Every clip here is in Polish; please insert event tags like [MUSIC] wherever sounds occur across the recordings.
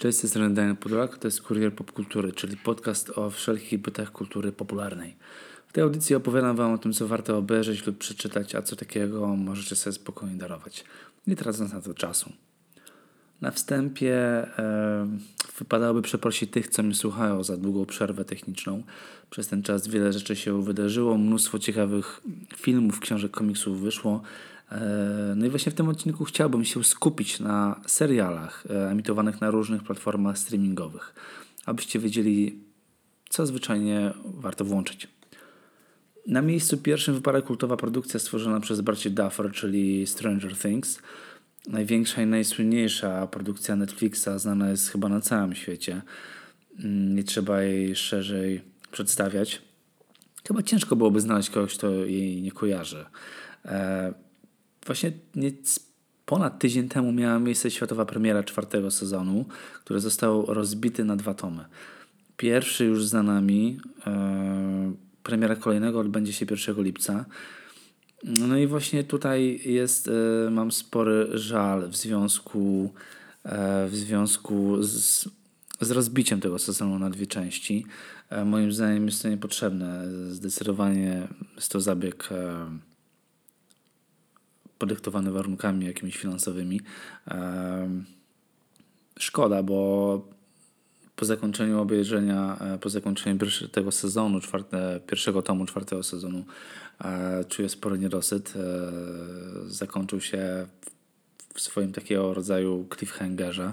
Cześć, z tej strony Daniel Podolak, to jest Kurier Popkultury, czyli podcast o wszelkich bytach kultury popularnej. W tej audycji opowiadam Wam o tym, co warto obejrzeć lub przeczytać, a co takiego możecie sobie spokojnie darować. Nie tracąc na to czasu. Na wstępie e, wypadałoby przeprosić tych, co mnie słuchają za długą przerwę techniczną. Przez ten czas wiele rzeczy się wydarzyło, mnóstwo ciekawych filmów, książek, komiksów wyszło. E, no i właśnie w tym odcinku chciałbym się skupić na serialach e, emitowanych na różnych platformach streamingowych, abyście wiedzieli, co zwyczajnie warto włączyć. Na miejscu pierwszym wypada kultowa produkcja stworzona przez braci Duffer, czyli Stranger Things. Największa i najsłynniejsza produkcja Netflixa, znana jest chyba na całym świecie. Mm, nie trzeba jej szerzej przedstawiać. Chyba ciężko byłoby znaleźć kogoś, kto jej nie kojarzy. E, właśnie nie, ponad tydzień temu miała miejsce światowa premiera czwartego sezonu, który został rozbity na dwa tomy. Pierwszy już za nami. E, premiera kolejnego odbędzie się 1 lipca. No i właśnie tutaj jest, e, mam spory żal w związku, e, w związku z, z rozbiciem tego sezonu na dwie części. E, moim zdaniem jest to niepotrzebne. Zdecydowanie jest to zabieg e, podyktowany warunkami jakimiś finansowymi. Szkoda, bo po zakończeniu obejrzenia, e, po zakończeniu tego sezonu, czwarte, pierwszego tomu czwartego sezonu, e, czuję spory niedosyt. E, zakończył się w swoim takiego rodzaju cliffhangerze.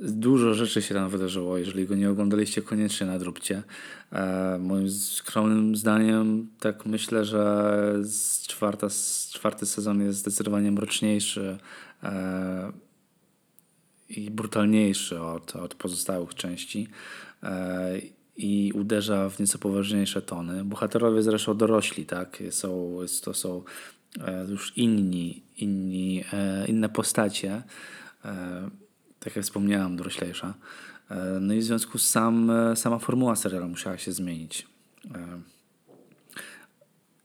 Dużo rzeczy się tam wydarzyło. Jeżeli go nie oglądaliście, koniecznie nadróbcie. moim skromnym zdaniem, tak myślę, że czwarta, czwarty sezon jest zdecydowanie mroczniejszy i brutalniejszy od, od pozostałych części e, i uderza w nieco poważniejsze tony. Bohaterowie zresztą dorośli, tak? Są, to są e, już inni, inni e, inne postacie. Tak jak wspomniałem, doroślejsza. No i w związku z sam, sama formuła serialu musiała się zmienić.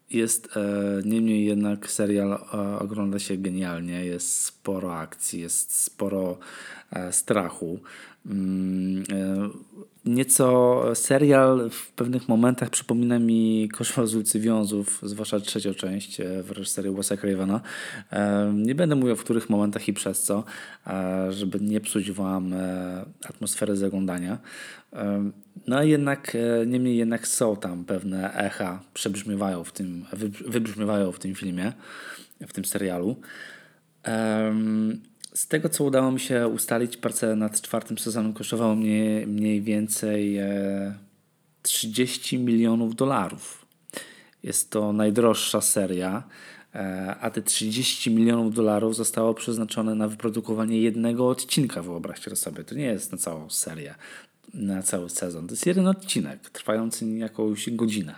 Jest e, niemniej jednak serial e, ogląda się genialnie, jest sporo akcji, jest sporo e, strachu. Mm, e, nieco serial w pewnych momentach przypomina mi Koszmar z ulicy Wiązów, zwłaszcza trzecią część e, w reżyserii Wes'a Cravena. E, nie będę mówił w których momentach i przez co, żeby nie psuć wam atmosfery zaglądania. No jednak, niemniej jednak są tam pewne echa, przebrzmiewają w tym, wybrzmiewają w tym filmie, w tym serialu. Z tego, co udało mi się ustalić, praca nad czwartym sezonem kosztowało mnie mniej więcej 30 e, milionów dolarów. Jest to najdroższa seria, e, a te 30 milionów dolarów zostało przeznaczone na wyprodukowanie jednego odcinka, wyobraźcie sobie. To nie jest na całą serię, na cały sezon. To jest jeden odcinek, trwający jakąś godzinę.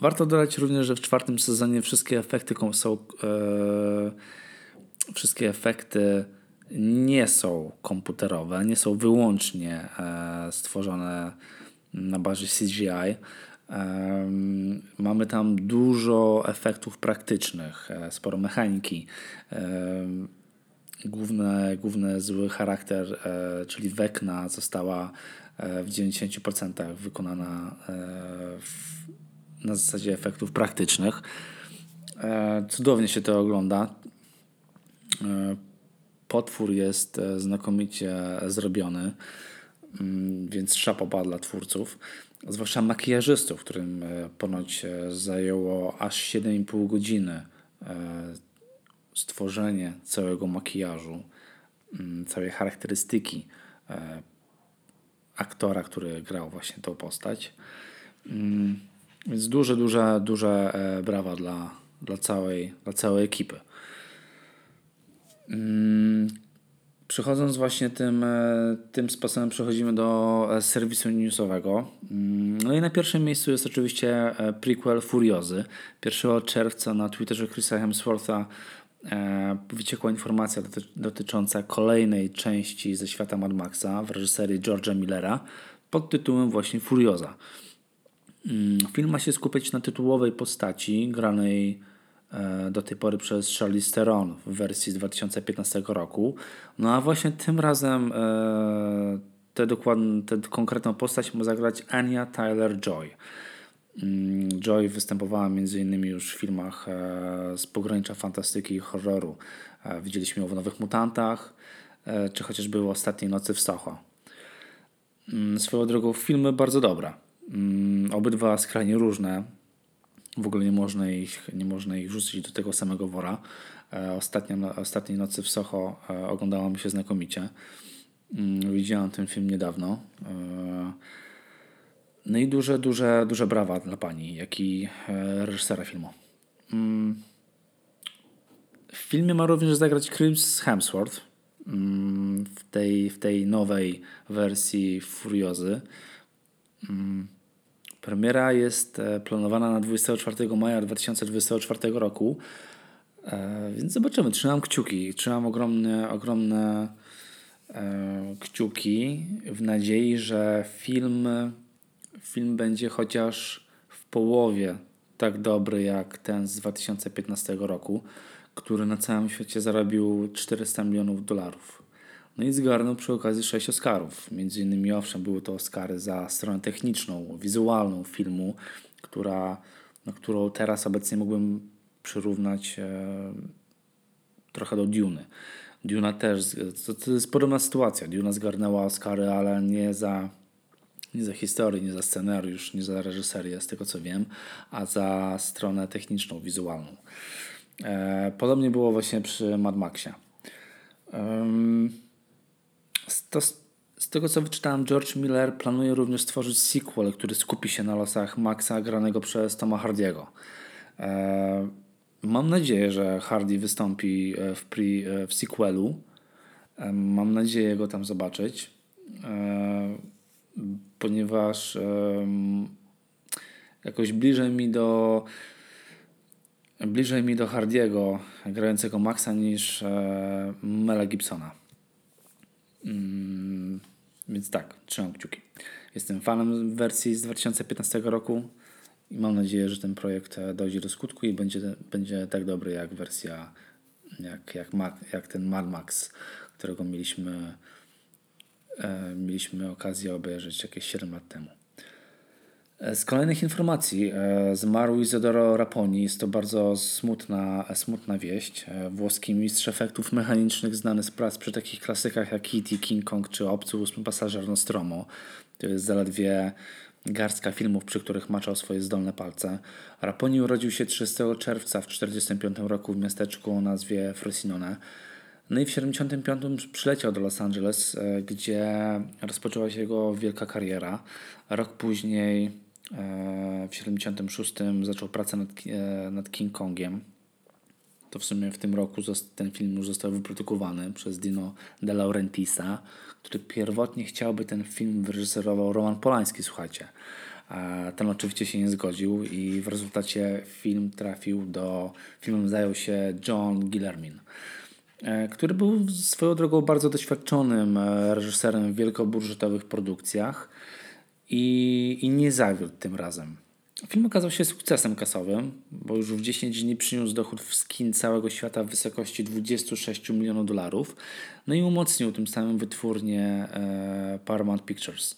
Warto dodać również, że w czwartym sezonie wszystkie efekty są e, wszystkie efekty nie są komputerowe, nie są wyłącznie e, stworzone na bazie CGI. E, mamy tam dużo efektów praktycznych, e, sporo mechaniki. E, główny, główny zły charakter, e, czyli Wekna, została w 90% wykonana w na zasadzie efektów praktycznych. E, cudownie się to ogląda. E, potwór jest e, znakomicie zrobiony, mm, więc szapoba dla twórców, zwłaszcza makijażystów, którym ponoć zajęło aż 7,5 godziny stworzenie całego makijażu, mm, całej charakterystyki aktora, który grał właśnie tą postać. Więc duże, duże, duże e, brawa dla, dla, całej, dla całej ekipy. Mm, przechodząc właśnie tym, e, tym sposobem, przechodzimy do e, serwisu newsowego. Mm, no i na pierwszym miejscu jest oczywiście prequel Furiozy. 1 czerwca na Twitterze Chrisa Hemswortha wyciekła informacja dotycząca kolejnej części ze świata Mad Maxa w reżyserii George'a Millera pod tytułem właśnie Furioza. Mm, film ma się skupiać na tytułowej postaci granej do tej pory przez Charlize Theron w wersji z 2015 roku. No a właśnie tym razem tę, dokładną, tę konkretną postać ma zagrać Anya Tyler-Joy. Mm, Joy występowała m.in. już w filmach z pogranicza fantastyki i horroru. Widzieliśmy ją w Nowych Mutantach, czy chociażby w Ostatniej Nocy w Soho. Mm, swoją drogą filmy bardzo dobre. Mm, obydwa skrajnie różne. W ogóle nie można ich, nie można ich wrzucić do tego samego wora. E, ostatnia, ostatniej nocy w Soho e, oglądała mi się znakomicie. Mm, widziałam ten film niedawno. E, no i duże, duże, duże brawa dla pani, jak i reżysera filmu. W filmie ma również zagrać Chris Hemsworth w tej, w tej nowej wersji Furiozy. Premiera jest e, planowana na 24 maja 2024 roku, e, więc zobaczymy. Trzymam kciuki. Trzymam ogromne, ogromne e, kciuki w nadziei, że film, film będzie chociaż w połowie tak dobry jak ten z 2015 roku, który na całym świecie zarobił 400 milionów dolarów. No i zgarnął przy okazji sześć Oscarów. Między innymi, owszem, były to Oscary za stronę techniczną, wizualną filmu, która, no, którą teraz obecnie mógłbym przyrównać e, trochę do Duny. Duna też, to, to jest podobna sytuacja. Duna zgarnęła Oscary, ale nie za, nie za historię, nie za scenariusz, nie za reżyserię, z tego co wiem, a za stronę techniczną, wizualną. E, podobnie było właśnie przy Mad Maxie. To, z tego co wyczytałem, George Miller planuje również stworzyć sequel, który skupi się na losach Maxa granego przez Toma Hardiego. E, mam nadzieję, że Hardy wystąpi e, w, pre, w sequelu. E, mam nadzieję go tam zobaczyć, ponieważ jakoś bliżej mi do bliżej mi do Hardiego grającego Maxa niż Mela Gibsona. Mm, więc tak, trzymam kciuki. Jestem fanem wersji z 2015 roku i mam nadzieję, że ten projekt e, dojdzie do skutku i będzie, będzie tak dobry jak wersja, jak, jak, jak ten Mad Max, którego mieliśmy, e, mieliśmy okazję obejrzeć jakieś 7 lat temu. E, z kolejnych informacji e, zmarł Isidoro Raponi. Jest to bardzo smutna, smutna wieść. E, włoski mistrz efektów mechanicznych znany z prac przy takich klasykach jak E.T., King Kong czy Obcy Ósmy Pasażer Nostromo. To jest zaledwie garstka filmów, przy których maczał swoje zdolne palce. Raponi urodził się 30 czerwca w 1945 roku w miasteczku o nazwie Frosinone. No i w 1975 przyleciał do Los Angeles, gdzie rozpoczęła się jego wielka kariera. Rok później w 76 zaczął pracę nad, e, nad King Kongiem. To w sumie w tym roku ten film już został wyprodukowany przez Dino De Laurentisa, który pierwotnie chciałby ten film wyreżyserował Roman Polański, słuchajcie. Ten oczywiście się nie zgodził i w rezultacie film trafił do... Filmem zajął się John Guillermin e, który był swoją drogą bardzo doświadczonym reżyserem w wielkobudżetowych produkcjach i, i nie zawiódł tym razem. Film okazał się sukcesem kasowym, bo już w 10 dni przyniósł dochód w skin całego świata w wysokości 26 milionów dolarów, no i umocnił tym samym wytwórnię e, Paramount Pictures.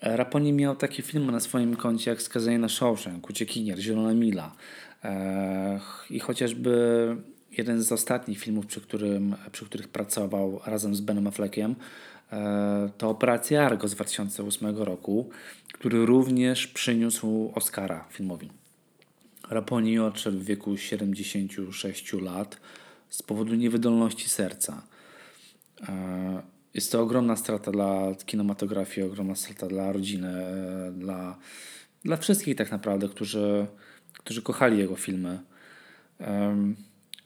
E, Raponi miał takie filmy na swoim koncie jak Skazanie na Shawshank, Uciekinier, Zielona Mila e, i chociażby jeden z ostatnich filmów, przy, którym, przy których pracował razem z Benem Affleckiem, to Operacja Argo z 2008 roku, który również przyniósł Oscara filmowi. Raponi odszedł w wieku 76 lat z powodu niewydolności serca. E, jest to ogromna strata dla kinematografii, ogromna strata dla rodziny, e, dla, dla wszystkich tak naprawdę, którzy, którzy kochali jego filmy.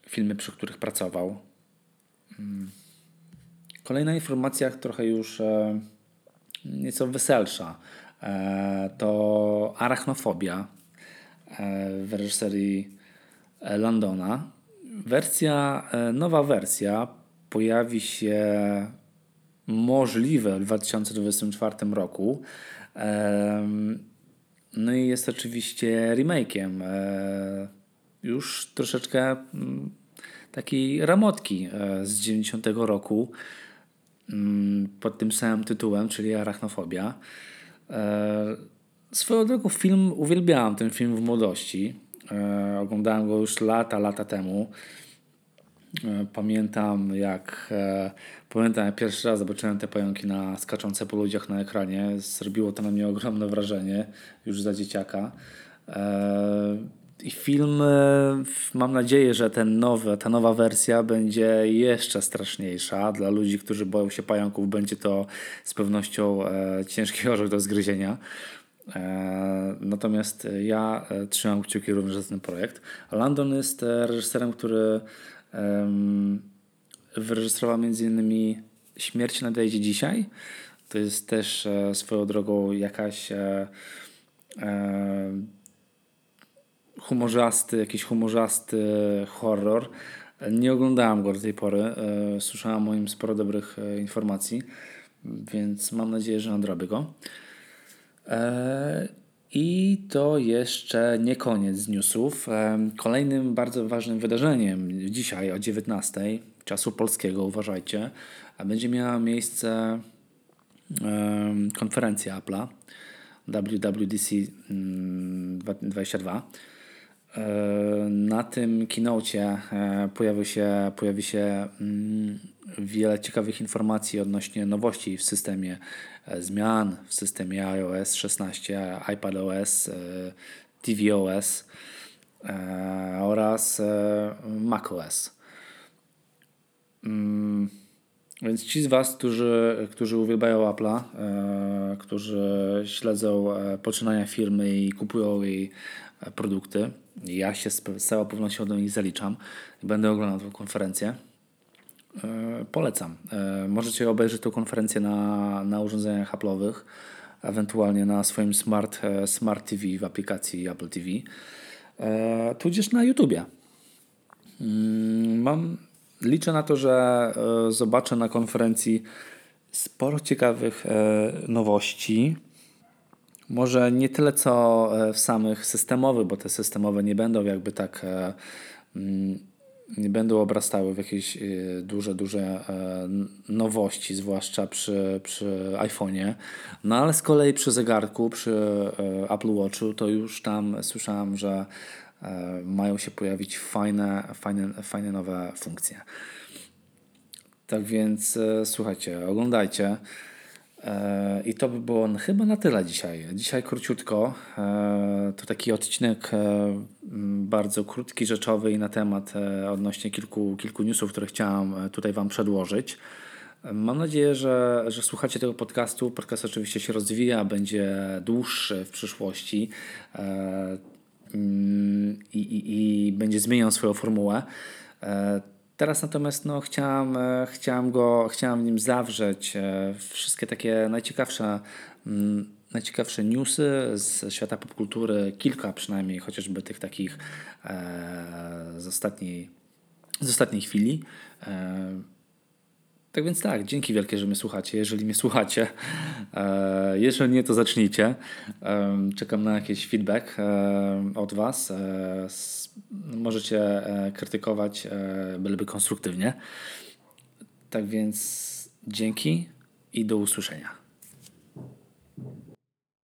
Filmy, przy których pracował. Kolejna informacja, trochę już e, nieco weselsza, e, to arachnofobia e, w reżyserii Londona. Wersja, nowa wersja pojawi się możliwe w 2024 roku. No i jest oczywiście remake'iem już troszeczkę mm, takiej ramotki z 90 roku pod tym samym tytułem, czyli Arachnofobia. Swoją drogą film, uwielbiałem ten film w młodości. Oglądałem go już lata, lata temu. Pamiętam jak pamiętam jak pierwszy raz zobaczyłem te pająki na skaczące po ludziach na ekranie. Zrobiło to na mnie ogromne wrażenie już za dzieciaka. I film, e, mam nadzieję, że ten nowy, ta nowa wersja będzie jeszcze straszniejsza. Dla ludzi, którzy boją się pająków, będzie to z pewnością e, ciężki [LAUGHS] orzech do zgryzienia. E, natomiast ja trzymam kciuki również za ten projekt. Landon jest reżyserem, który wyreżyserował m.in. Śmierć nadejdzie dzisiaj. To jest też swoją drogą jakaś humorzasty, jakiś humorzasty horror. Nie oglądałem go do tej pory. E, słyszałem o nim sporo dobrych e, informacji, więc mam nadzieję, że nadrobię go. E, I to jeszcze nie koniec newsów. Kolejnym bardzo ważnym wydarzeniem dzisiaj o 19 czasu polskiego, uważajcie, będzie miała miejsce konferencja Apple'a WWDC 22 mm, na tym keynocie e, pojawi się, pojawi się mm, wiele ciekawych informacji odnośnie nowości w systemie e, zmian w systemie iOS 16, iPadOS, tvOS oraz macOS. Mm, więc ci z Was, którzy, którzy uwielbiają Apple'a, którzy śledzą poczynania firmy i kupują jej produkty, ja się z całą pewnością do nich zaliczam będę oglądał tę konferencję. E, polecam. E, możecie obejrzeć tę konferencję na, na urządzeniach Apple'owych, ewentualnie na swoim smart, e, smart TV w aplikacji Apple TV, tudzież na YouTubie. Mm, mam, liczę na to, że zobaczę na konferencji sporo ciekawych nowości może nie tyle co e, w samych systemowych, bo te systemowe nie będą jakby tak e, mm, nie będą obrastały w jakieś e, duże, duże nowości, zwłaszcza przy, przy iPhone'ie. No ale z kolei przy zegarku, przy Apple Watchu, to już tam słyszałem, że mają się pojawić fajne, fajne, fajne nowe funkcje. Tak więc słuchajcie, oglądajcie. E, I to by było chyba na tyle dzisiaj. Dzisiaj króciutko. E, to taki odcinek e, bardzo krótki, rzeczowy i na temat odnośnie kilku, kilku newsów, które chciałam tutaj Wam przedłożyć. Mam nadzieję, że, że słuchacie tego podcastu. Podcast oczywiście się rozwija, będzie dłuższy w przyszłości i, i, i będzie zmieniał swoją formułę. Teraz natomiast no, chciałam, e, chciałam, go, chciałam w nim zawrzeć e, wszystkie takie najciekawsze, mm, najciekawsze newsy z świata popkultury, kilka przynajmniej, chociażby tych takich e, z, ostatniej, z ostatniej chwili. Tak więc tak, dzięki wielkie, że mnie słuchacie. Jeżeli mnie słuchacie, e, jeżeli nie, to zacznijcie. E, czekam na jakiś feedback e, od Was. Możecie krytykować, byleby konstruktywnie. Tak więc dzięki i do usłyszenia.